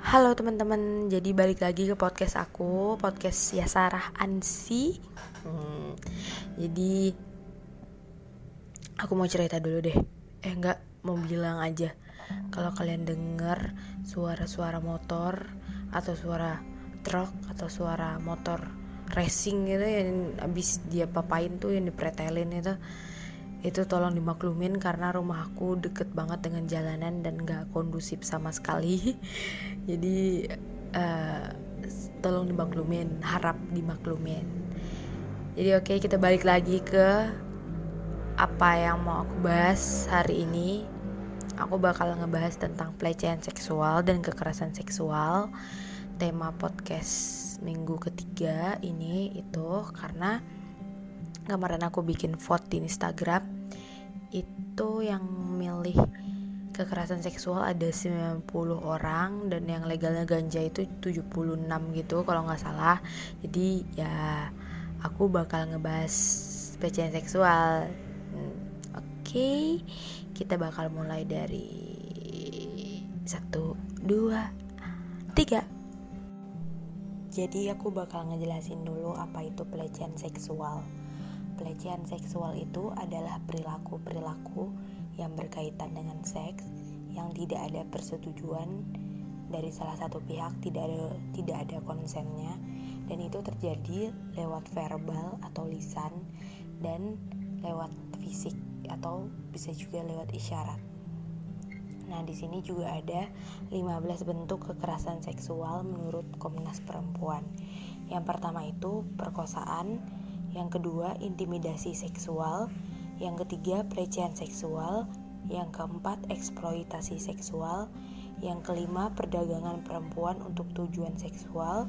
Halo teman-teman, jadi balik lagi ke podcast aku, podcast ya Sarah Ansi. Hmm, jadi aku mau cerita dulu deh. Eh enggak, mau bilang aja. Kalau kalian denger suara-suara motor atau suara truk atau suara motor racing gitu yang abis dia papain tuh yang dipretelin itu itu tolong dimaklumin karena rumah aku deket banget dengan jalanan dan gak kondusif sama sekali jadi uh, tolong dimaklumin harap dimaklumin. Jadi oke okay, kita balik lagi ke apa yang mau aku bahas hari ini. Aku bakal ngebahas tentang pelecehan seksual dan kekerasan seksual. Tema podcast minggu ketiga ini itu karena kemarin aku bikin vote di Instagram. Itu yang milih kekerasan seksual ada 90 orang dan yang legalnya ganja itu 76 gitu kalau nggak salah. Jadi ya aku bakal ngebahas pelecehan seksual. Hmm, oke okay. kita bakal mulai dari satu dua tiga. Jadi aku bakal ngejelasin dulu apa itu pelecehan seksual. Pelecehan seksual itu adalah perilaku-perilaku yang berkaitan dengan seks yang tidak ada persetujuan dari salah satu pihak tidak ada tidak ada konsennya dan itu terjadi lewat verbal atau lisan dan lewat fisik atau bisa juga lewat isyarat. Nah, di sini juga ada 15 bentuk kekerasan seksual menurut Komnas Perempuan. Yang pertama itu perkosaan, yang kedua intimidasi seksual, yang ketiga pelecehan seksual, yang keempat eksploitasi seksual, yang kelima perdagangan perempuan untuk tujuan seksual,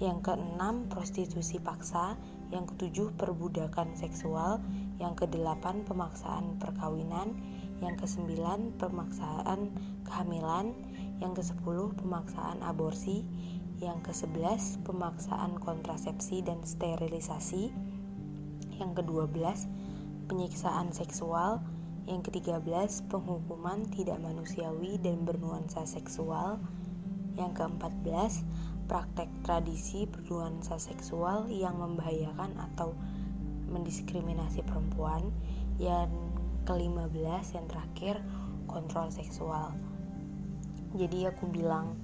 yang keenam prostitusi paksa, yang ketujuh perbudakan seksual, yang kedelapan pemaksaan perkawinan, yang kesembilan pemaksaan kehamilan, yang kesepuluh pemaksaan aborsi, yang ke-11 pemaksaan kontrasepsi dan sterilisasi, yang ke-12 penyiksaan seksual, yang ke-13 penghukuman tidak manusiawi dan bernuansa seksual, yang ke-14 praktek tradisi bernuansa seksual yang membahayakan atau mendiskriminasi perempuan, yang ke-15 yang terakhir kontrol seksual. Jadi aku bilang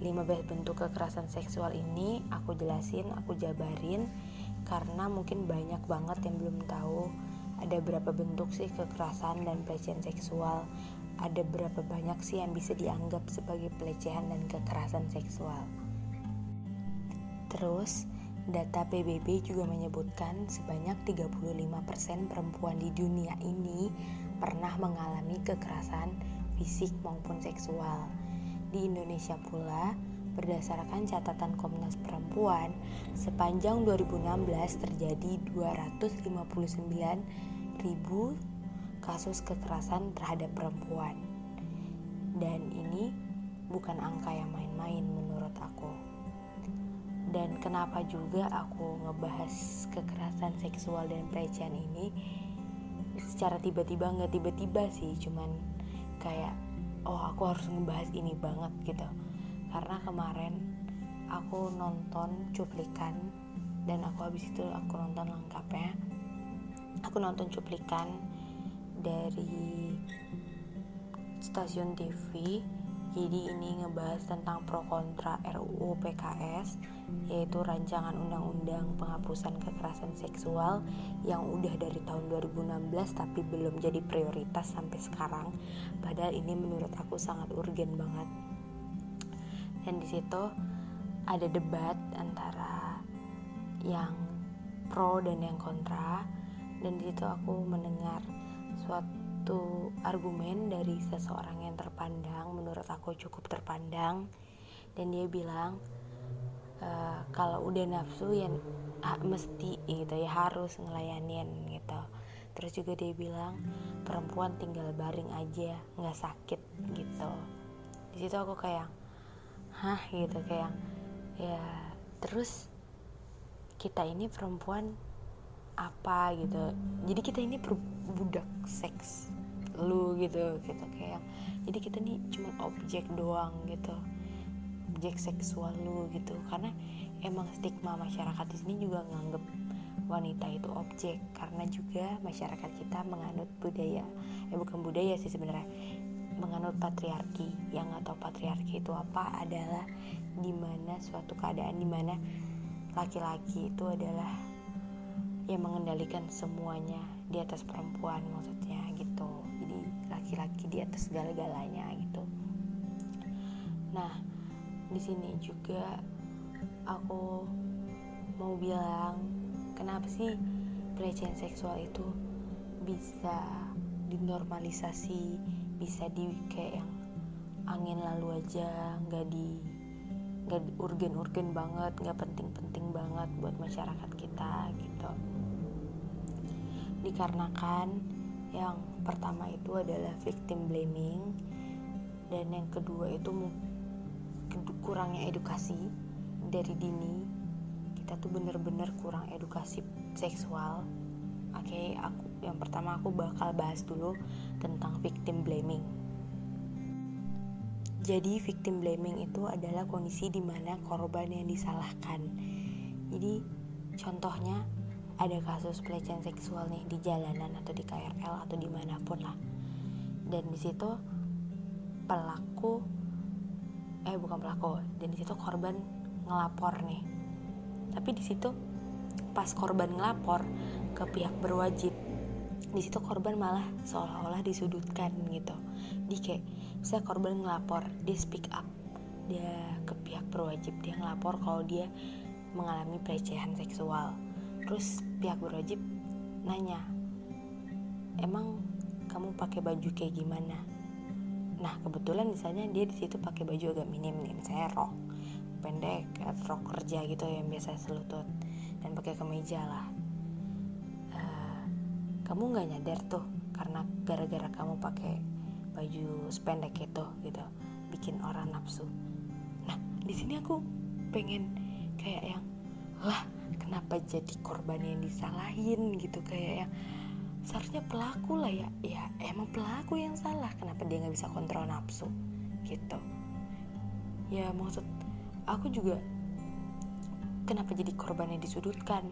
15 bentuk kekerasan seksual ini aku jelasin, aku jabarin karena mungkin banyak banget yang belum tahu ada berapa bentuk sih kekerasan dan pelecehan seksual. Ada berapa banyak sih yang bisa dianggap sebagai pelecehan dan kekerasan seksual. Terus, data PBB juga menyebutkan sebanyak 35% perempuan di dunia ini pernah mengalami kekerasan fisik maupun seksual. Di Indonesia pula, berdasarkan catatan Komnas Perempuan, sepanjang 2016 terjadi 259 ribu kasus kekerasan terhadap perempuan. Dan ini bukan angka yang main-main menurut aku. Dan kenapa juga aku ngebahas kekerasan seksual dan pelecehan ini secara tiba-tiba nggak tiba-tiba sih, cuman kayak oh aku harus ngebahas ini banget gitu karena kemarin aku nonton cuplikan dan aku habis itu aku nonton lengkapnya aku nonton cuplikan dari stasiun TV jadi ini ngebahas tentang pro kontra RUU PKS yaitu rancangan undang-undang penghapusan kekerasan seksual yang udah dari tahun 2016 tapi belum jadi prioritas sampai sekarang. Padahal ini menurut aku sangat urgen banget. Dan di situ ada debat antara yang pro dan yang kontra. Dan di situ aku mendengar suatu argumen dari seseorang yang terpandang menurut aku cukup terpandang. Dan dia bilang uh, kalau udah nafsu ya ha, mesti gitu ya harus ngelayanin gitu. Terus juga dia bilang perempuan tinggal baring aja nggak sakit gitu. Di situ aku kayak hah gitu kayak ya terus kita ini perempuan apa gitu. Jadi kita ini budak seks lu gitu gitu kayak. Jadi kita nih cuma objek doang gitu. Objek seksual lu gitu. Karena emang stigma masyarakat di sini juga nganggep wanita itu objek. Karena juga masyarakat kita menganut budaya eh bukan budaya sih sebenarnya menganut patriarki yang atau patriarki itu apa adalah di mana suatu keadaan di mana laki-laki itu adalah yang mengendalikan semuanya di atas perempuan maksudnya gitu. Jadi laki-laki di atas segala-galanya gitu. Nah di sini juga aku mau bilang kenapa sih pelecehan seksual itu bisa dinormalisasi bisa di kayak yang angin lalu aja nggak di nggak urgen-urgen banget nggak penting-penting banget buat masyarakat kita gitu. Dikarenakan yang pertama itu adalah victim blaming dan yang kedua itu kurangnya edukasi dari dini. Kita tuh bener-bener kurang edukasi seksual oke aku yang pertama aku bakal bahas dulu tentang victim blaming. Jadi victim blaming itu adalah kondisi di mana korban yang disalahkan. Jadi contohnya ada kasus pelecehan seksual nih di jalanan atau di KRL atau di mana pun lah. Dan di situ pelaku eh bukan pelaku dan di situ korban ngelapor nih. Tapi di situ pas korban ngelapor ke pihak berwajib. Di situ korban malah seolah-olah disudutkan gitu. Di kayak bisa korban ngelapor dia speak up. Dia ke pihak berwajib dia ngelapor kalau dia mengalami pelecehan seksual. Terus pihak berwajib nanya emang kamu pakai baju kayak gimana? Nah kebetulan misalnya dia di situ pakai baju agak minim nih misalnya rok pendek rok kerja gitu yang biasa selutut dan pakai kemeja lah kamu nggak nyadar tuh karena gara-gara kamu pakai baju sependek itu gitu bikin orang nafsu. Nah di sini aku pengen kayak yang lah kenapa jadi korban yang disalahin? Gitu kayak yang seharusnya pelaku lah ya. Ya emang pelaku yang salah. Kenapa dia nggak bisa kontrol nafsu? Gitu. Ya maksud aku juga kenapa jadi korban yang disudutkan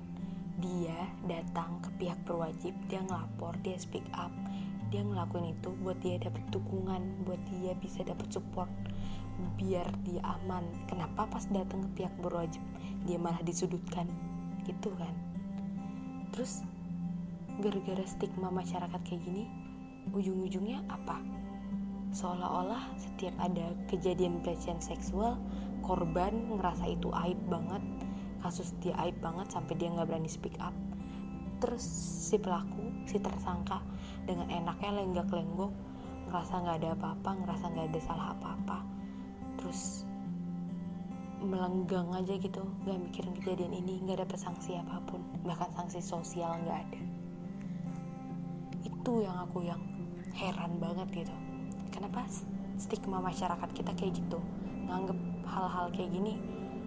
dia datang ke pihak berwajib dia ngelapor dia speak up dia ngelakuin itu buat dia dapat dukungan buat dia bisa dapat support biar dia aman. Kenapa pas datang ke pihak berwajib dia malah disudutkan? Gitu kan. Terus gara-gara stigma masyarakat kayak gini ujung-ujungnya apa? Seolah-olah setiap ada kejadian pelecehan seksual korban ngerasa itu aib banget kasus dia aib banget sampai dia nggak berani speak up. Terus si pelaku si tersangka dengan enaknya lenggak lenggok ngerasa nggak ada apa-apa ngerasa nggak ada salah apa-apa terus melenggang aja gitu nggak mikirin kejadian ini nggak ada sanksi apa pun bahkan sanksi sosial nggak ada. Itu yang aku yang heran banget gitu. Kenapa stigma masyarakat kita kayak gitu? Nganggep hal-hal kayak gini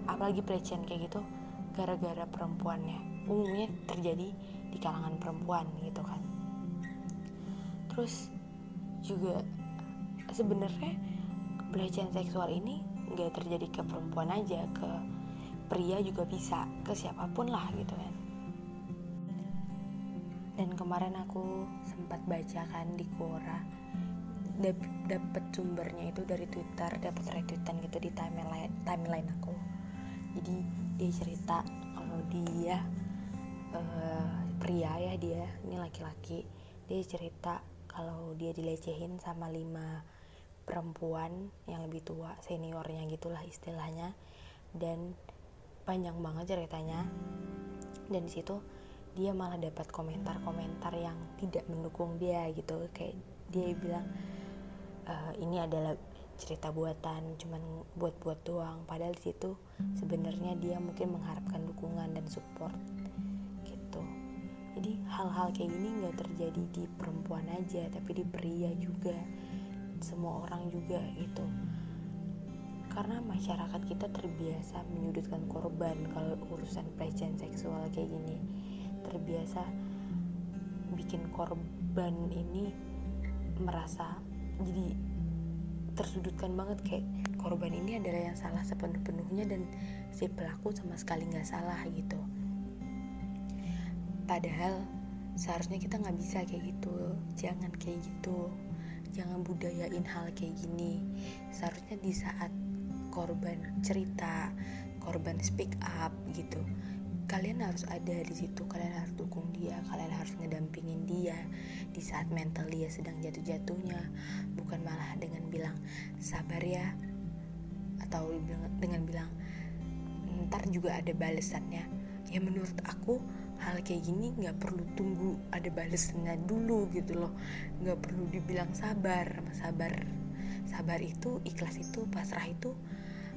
apalagi pelecehan kayak gitu gara-gara perempuannya. Umumnya terjadi di kalangan perempuan gitu kan. Terus juga sebenarnya pelecehan seksual ini nggak terjadi ke perempuan aja ke pria juga bisa ke siapa pun lah gitu kan. Dan kemarin aku sempat baca kan di Quora dapat sumbernya itu dari Twitter dapat retweetan gitu di timeline timeline aku. Jadi dia cerita kalau dia uh, pria ya dia ini laki-laki dia cerita kalau dia dilecehin sama lima perempuan yang lebih tua seniornya gitulah istilahnya. Dan panjang banget ceritanya. Dan di situ dia malah dapat komentar-komentar yang tidak mendukung dia gitu. Kayak dia bilang uh, ini adalah cerita buatan cuman buat-buat doang. Padahal di situ sebenarnya dia mungkin mengharapkan dukungan dan support gitu. Jadi hal-hal kayak gini nggak terjadi di perempuan aja tapi di pria juga. Semua orang juga gitu. Karena masyarakat kita terbiasa menyudutkan korban kalau urusan pelecehan seksual kayak gini. Terbiasa bikin korban ini merasa jadi tersudutkan banget kayak korban ini adalah yang salah sepenuh-penuhnya dan si pelaku sama sekali nggak salah gitu. Padahal seharusnya kita nggak bisa kayak gitu jangan kayak gitu jangan budayain hal kayak gini. Seharusnya di saat korban cerita korban speak up gitu kalian harus ada di situ kalian harus dukung dia kalian harus ngedampingin dia di saat mental dia sedang jatuh-jatuhnya. Bukan malah dengan bilang sabar ya atau dengan bilang ntar juga ada balesannya. Ya menurut aku hal kayak gini nggak perlu tunggu ada balesannya dulu gitu loh. Nggak perlu dibilang sabar sabar. Sabar itu ikhlas itu pasrah itu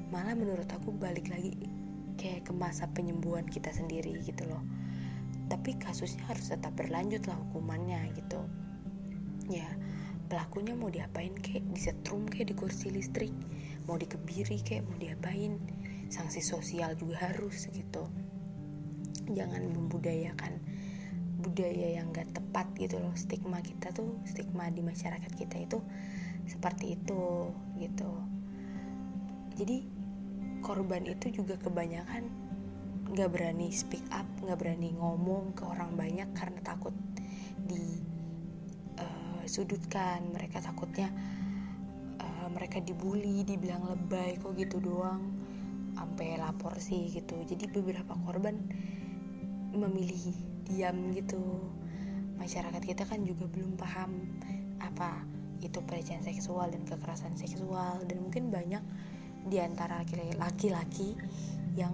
malah menurut aku balik lagi kayak ke masa penyembuhan kita sendiri gitu loh. Tapi kasusnya harus tetap berlanjut lah hukumannya gitu. Ya pelakunya mau diapain kayak disetrum kayak di kursi listrik? Mau dikebiri kayak mau diapain? Sanksi sosial juga harus gitu. Jangan membudayakan budaya yang gak tepat gitu loh. Stigma kita tuh stigma di masyarakat kita itu seperti itu gitu. Jadi korban itu juga kebanyakan nggak berani speak up nggak berani ngomong ke orang banyak karena takut di uh, sudutkan. Mereka takutnya uh, mereka dibully dibilang lebay kok gitu doang sampai lapor sih gitu. Jadi beberapa korban memilih diam gitu. Masyarakat kita kan juga belum paham apa itu pelecehan seksual dan kekerasan seksual dan mungkin banyak di antara laki-laki yang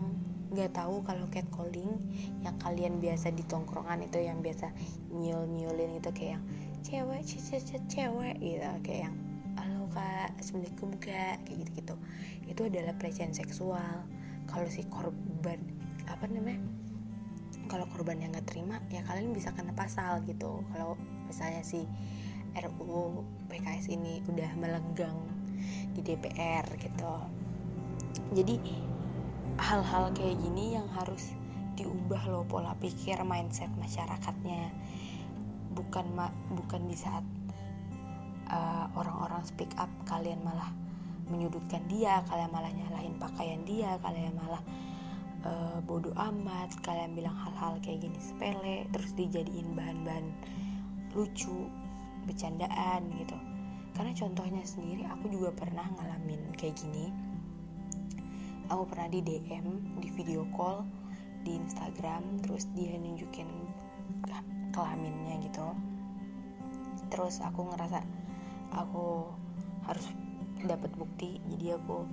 nggak tahu kalau catcalling yang kalian biasa di tongkrongan itu yang biasa nyul nyulin itu kayak yang cewek cewek cewek gitu. Kayak yang halo kak assalamualaikum kak kayak gitu gitu itu adalah pelecehan seksual. Kalau si korban apa namanya kalau korban yang nggak terima ya kalian bisa kena pasal gitu. Kalau misalnya si RUU PKS ini udah melenggang di DPR gitu jadi hal-hal kayak gini yang harus diubah loh pola pikir mindset masyarakatnya. Bukan ma bukan di saat uh, orang-orang speak up kalian malah menyudutkan dia kalian malah nyalahin pakaian dia kalian malah uh, bodoh amat kalian bilang hal-hal kayak gini sepele terus dijadiin bahan-bahan lucu bercandaan gitu. Karena contohnya sendiri aku juga pernah ngalamin kayak gini aku pernah di DM di video call di Instagram terus dia nunjukin kelaminnya gitu. Terus aku ngerasa aku harus dapat bukti jadi aku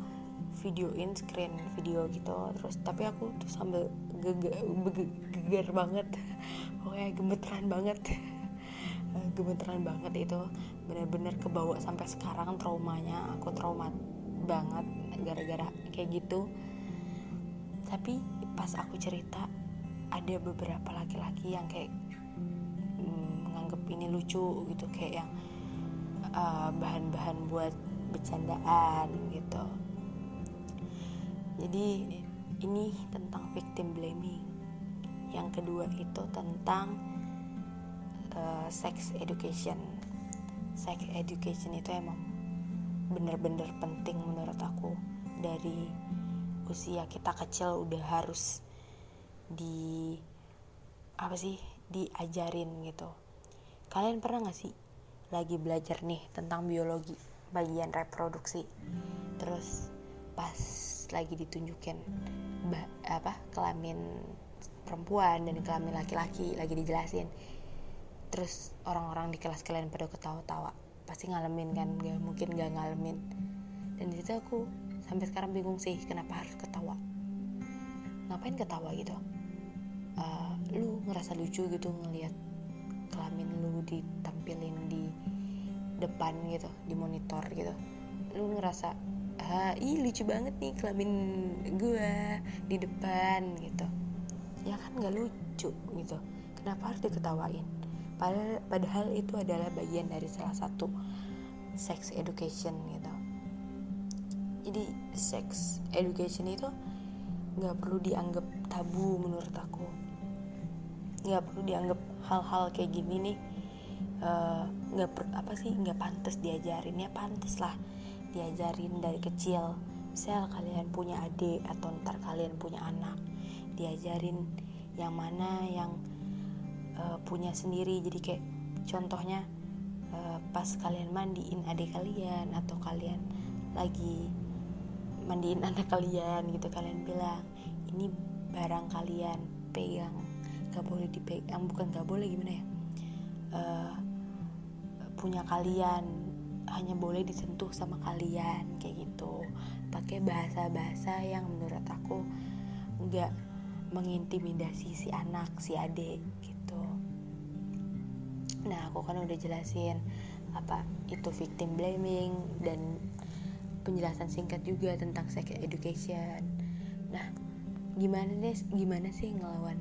videoin screen video gitu. Terus tapi aku tuh sambil geger banget. Pokoknya gemeteran banget. Gemeteran banget itu. Bener-bener kebawa sampai sekarang traumanya. Aku trauma banget gara-gara kayak gitu. Tapi pas aku cerita ada beberapa laki-laki yang kayak mm, ini lucu gitu kayak yang uh, bahan-bahan buat bercandaan gitu. Jadi ini tentang victim blaming. Yang kedua itu tentang uh, sex education. Sex education itu emang bener-bener penting menurut aku dari usia kita kecil udah harus di apa sih diajarin gitu. Kalian pernah gak sih lagi belajar nih tentang biologi bagian reproduksi? Terus pas lagi ditunjukin bah, apa kelamin perempuan dan kelamin laki-laki lagi dijelasin. Terus orang-orang di kelas kalian pada ketawa-tawa. Pasti ngalamin kan gak mungkin gak ngalamin. Dan di situ aku sampai sekarang bingung sih kenapa harus ketawa. Ngapain ketawa gitu? Uh, lu ngerasa lucu gitu ngelihat kelamin lu ditampilin di depan gitu di monitor gitu. Lu ngerasa ah, ih lucu banget nih kelamin gue di depan gitu. Ya kan gak lucu gitu. Kenapa harus diketawain? Padahal, padahal itu adalah bagian dari salah satu sex education gitu jadi sex education itu nggak perlu dianggap tabu menurut aku. Nggak perlu dianggap hal-hal kayak gini nih eh, nggak uh, apa sih nggak pantas diajarin. Ya pantas lah diajarin dari kecil. Misal kalian punya adik atau ntar kalian punya anak diajarin yang mana yang uh, punya sendiri. Jadi kayak contohnya uh, pas kalian mandiin adik kalian atau kalian lagi mandiin anak kalian gitu. Kalian bilang ini barang kalian pegang. Gak boleh dipegang bukan gak boleh gimana ya? Uh, punya kalian hanya boleh disentuh sama kalian kayak gitu. Pakai bahasa-bahasa yang menurut aku nggak mengintimidasi si anak si adik gitu. Nah aku kan udah jelasin apa itu victim blaming dan penjelasan singkat juga tentang sex education nah gimana deh gimana sih ngelawan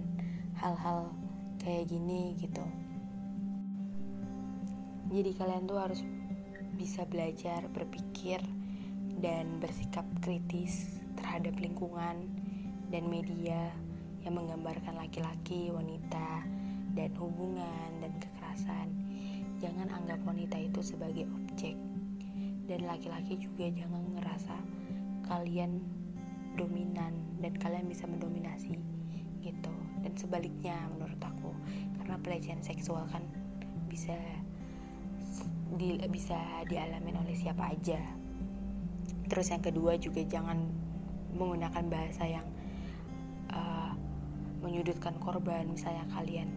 hal-hal kayak gini gitu jadi kalian tuh harus bisa belajar berpikir dan bersikap kritis terhadap lingkungan dan media yang menggambarkan laki-laki, wanita, dan hubungan dan kekerasan. Jangan anggap wanita itu sebagai objek. Dan laki-laki juga jangan ngerasa kalian dominan dan kalian bisa mendominasi gitu. Dan sebaliknya menurut aku, karena pelecehan seksual kan bisa di, bisa dialamin oleh siapa aja. Terus yang kedua juga jangan menggunakan bahasa yang menyudutkan korban misalnya kalian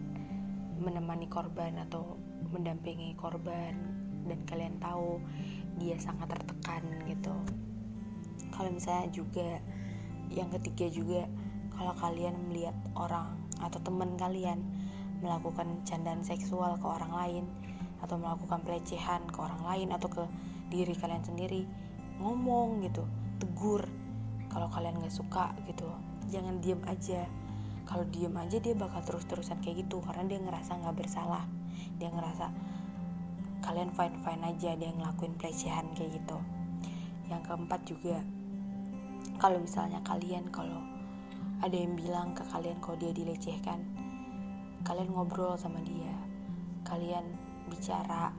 menemani korban atau mendampingi korban dan kalian tahu dia sangat tertekan gitu. Kalau misalnya juga yang ketiga juga kalau kalian melihat orang atau teman kalian melakukan candaan seksual ke orang lain atau melakukan pelecehan ke orang lain atau ke diri kalian sendiri ngomong gitu tegur kalau kalian nggak suka gitu. Jangan diem aja. Kalau diem aja dia bakal terus-terusan kayak gitu karena dia ngerasa nggak bersalah. Dia ngerasa kalian fine fine aja dia ngelakuin pelecehan kayak gitu. Yang keempat juga kalau misalnya kalian kalau ada yang bilang ke kalian kalau dia dilecehkan kalian ngobrol sama dia kalian bicara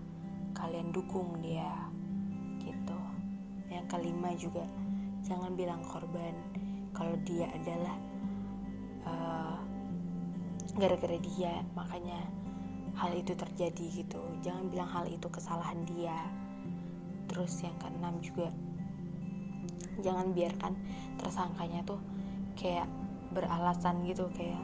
kalian dukung dia gitu. Yang kelima juga jangan bilang korban kalau dia adalah uh, gara-gara dia. Makanya hal itu terjadi gitu. Jangan bilang hal itu kesalahan dia. Terus yang keenam juga jangan biarkan tersangkanya tuh kayak beralasan gitu kayak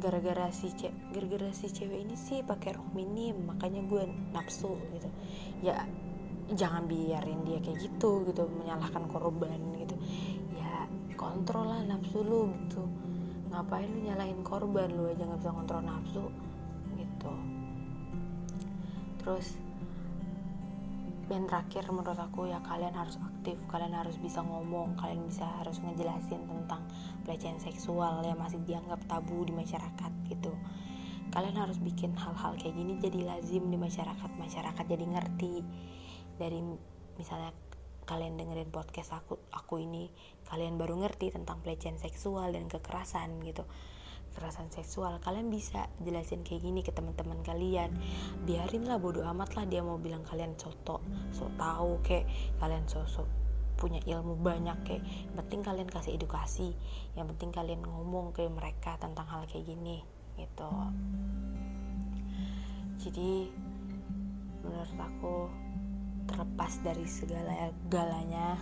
gara-gara si cewek gara-gara si cewek ini sih pakai rok minim makanya gue nafsu gitu. Ya jangan biarin dia kayak gitu gitu menyalahkan korban gitu. Ya kontrol lah nafsu lu gitu. Ngapain lu nyalahin korban lu aja nggak bisa kontrol nafsu gitu. Terus yang terakhir menurut aku ya kalian harus aktif kalian harus bisa ngomong kalian bisa harus ngejelasin tentang pelecehan seksual yang masih dianggap tabu di masyarakat gitu. Kalian harus bikin hal-hal kayak gini jadi lazim di masyarakat masyarakat jadi ngerti. Dari misalnya kalian dengerin podcast aku aku ini kalian baru ngerti tentang pelecehan seksual dan kekerasan gitu kekerasan seksual kalian bisa jelasin kayak gini ke teman-teman kalian. Biarin lah bodoh amat lah dia mau bilang kalian soto so tahu kayak kalian sosok punya ilmu banyak kayak yang penting kalian kasih edukasi yang penting kalian ngomong ke mereka tentang hal kayak gini gitu. Jadi menurut aku terlepas dari segala galanya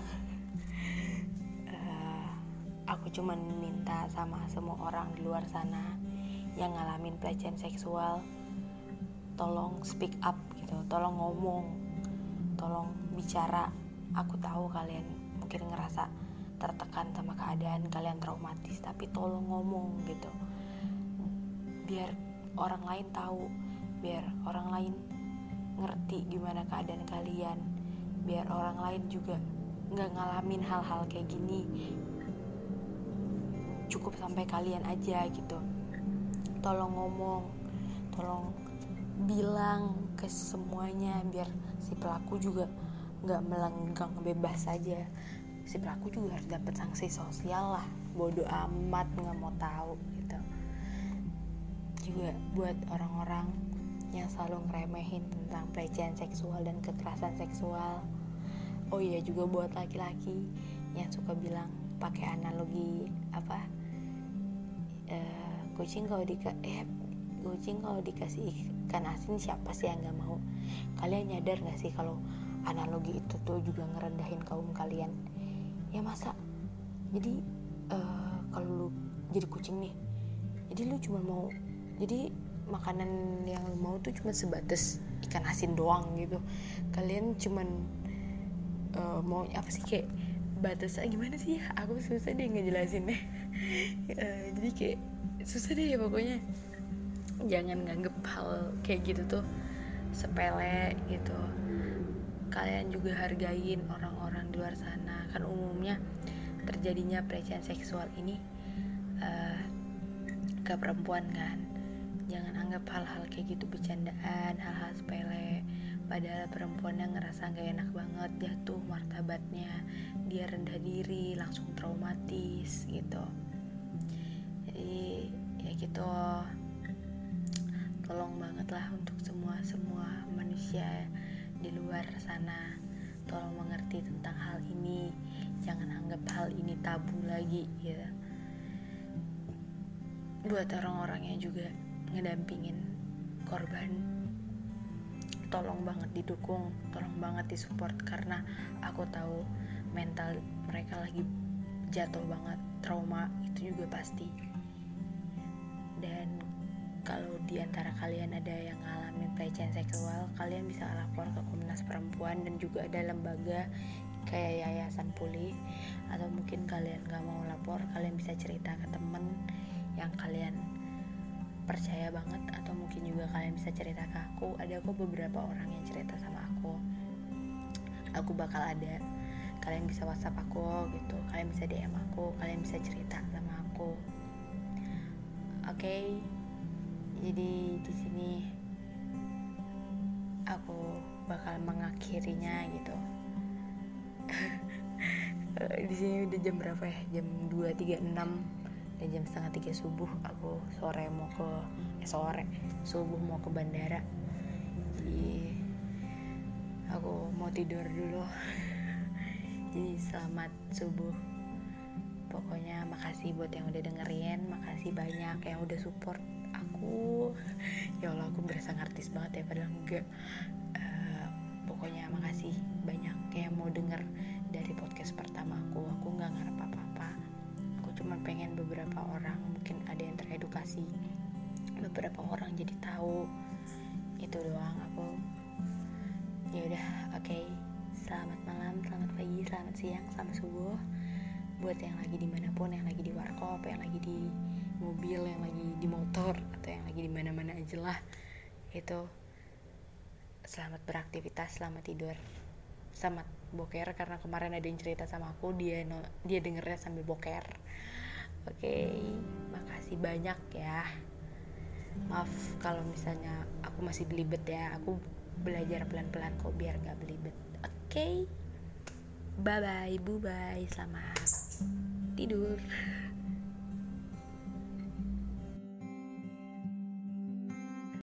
aku cuman minta sama semua orang di luar sana yang ngalamin pelecehan seksual tolong speak up gitu tolong ngomong tolong bicara. Aku tahu kalian mungkin ngerasa tertekan sama keadaan kalian traumatis tapi tolong ngomong gitu. Biar orang lain tahu biar orang lain ngerti gimana keadaan kalian. Biar orang lain juga nggak ngalamin hal-hal kayak gini cukup sampai kalian aja gitu. Tolong ngomong tolong bilang ke semuanya biar si pelaku juga nggak melenggang bebas saja si pelaku juga harus dapat sanksi sosial lah bodoh amat nggak mau tahu gitu. Juga buat orang-orang yang selalu ngeremehin tentang pelecehan seksual dan kekerasan seksual. Oh iya juga buat laki-laki yang suka bilang pakai analogi apa uh, kucing kalau di eh kucing kalau dikasih ikan asin siapa sih yang nggak mau? Kalian nyadar nggak sih kalau analogi itu tuh juga ngerendahin kaum kalian? Ya masa? Jadi uh, kalau lu jadi kucing nih jadi lu cuma mau jadi makanan yang lu mau tuh cuma sebatas ikan asin doang gitu. Kalian cuman uh, mau apa sih kayak batasnya gimana sih? Aku susah deh ngejelasin deh uh, jadi kayak susah deh ya pokoknya. Jangan nganggep hal kayak gitu tuh sepele gitu. Kalian juga hargain orang-orang di luar sana. Kan umumnya terjadinya pelecehan seksual ini uh, ke perempuan kan. Jangan anggap hal-hal kayak gitu bercandaan hal-hal sepele. Padahal perempuan yang ngerasa gak enak banget jatuh martabatnya. Dia rendah diri langsung traumatis gitu jadi ya gitu. Tolong banget lah untuk semua semua manusia di luar sana. Tolong mengerti tentang hal ini. Jangan anggap hal ini tabu lagi ya. Buat orang-orang yang juga ngedampingin korban. Tolong banget didukung tolong banget disupport karena aku tahu mental mereka lagi jatuh banget trauma itu juga pasti dan kalau di antara kalian ada yang ngalamin pelecehan seksual kalian bisa lapor ke Komnas Perempuan dan juga ada lembaga kayak yayasan pulih. Atau mungkin kalian gak mau lapor kalian bisa cerita ke temen yang kalian percaya banget. Atau mungkin juga kalian bisa cerita ke aku. Ada kok beberapa orang yang cerita sama aku. Aku bakal ada. Kalian bisa whatsapp aku gitu. Kalian bisa dm aku. Kalian bisa cerita sama aku okay? jadi di sini aku bakal mengakhirinya gitu. Di sini udah jam berapa ya? Jam 2.36 dan jam setengah tiga subuh aku sore mau ke eh sore subuh mau ke bandara. Jadi aku mau tidur dulu. Jadi selamat subuh pokoknya makasih buat yang udah dengerin makasih banyak yang udah support aku. Ya Allah aku berasa ngartis banget ya padahal enggak. Uh, pokoknya makasih banyak yang mau denger dari podcast pertama aku. Aku nggak ngarep apa-apa. Cuma pengen beberapa orang mungkin ada yang teredukasi. Beberapa orang jadi tahu. Itu doang aku. Ya udah oke. Okay. selamat malam selamat pagi selamat siang selamat subuh buat yang lagi di mana pun yang lagi di warkop yang lagi di mobil yang lagi di motor atau yang lagi di mana-mana aja lah. Itu selamat beraktivitas selamat tidur. Selamat boker karena kemarin ada yang cerita sama aku dia no, dia dengernya sambil boker. Oke okay, makasih banyak ya. Maaf kalau misalnya aku masih belibet ya. Aku belajar pelan-pelan kok biar gak belibet. Oke okay? bye bye bye bye selamat tidur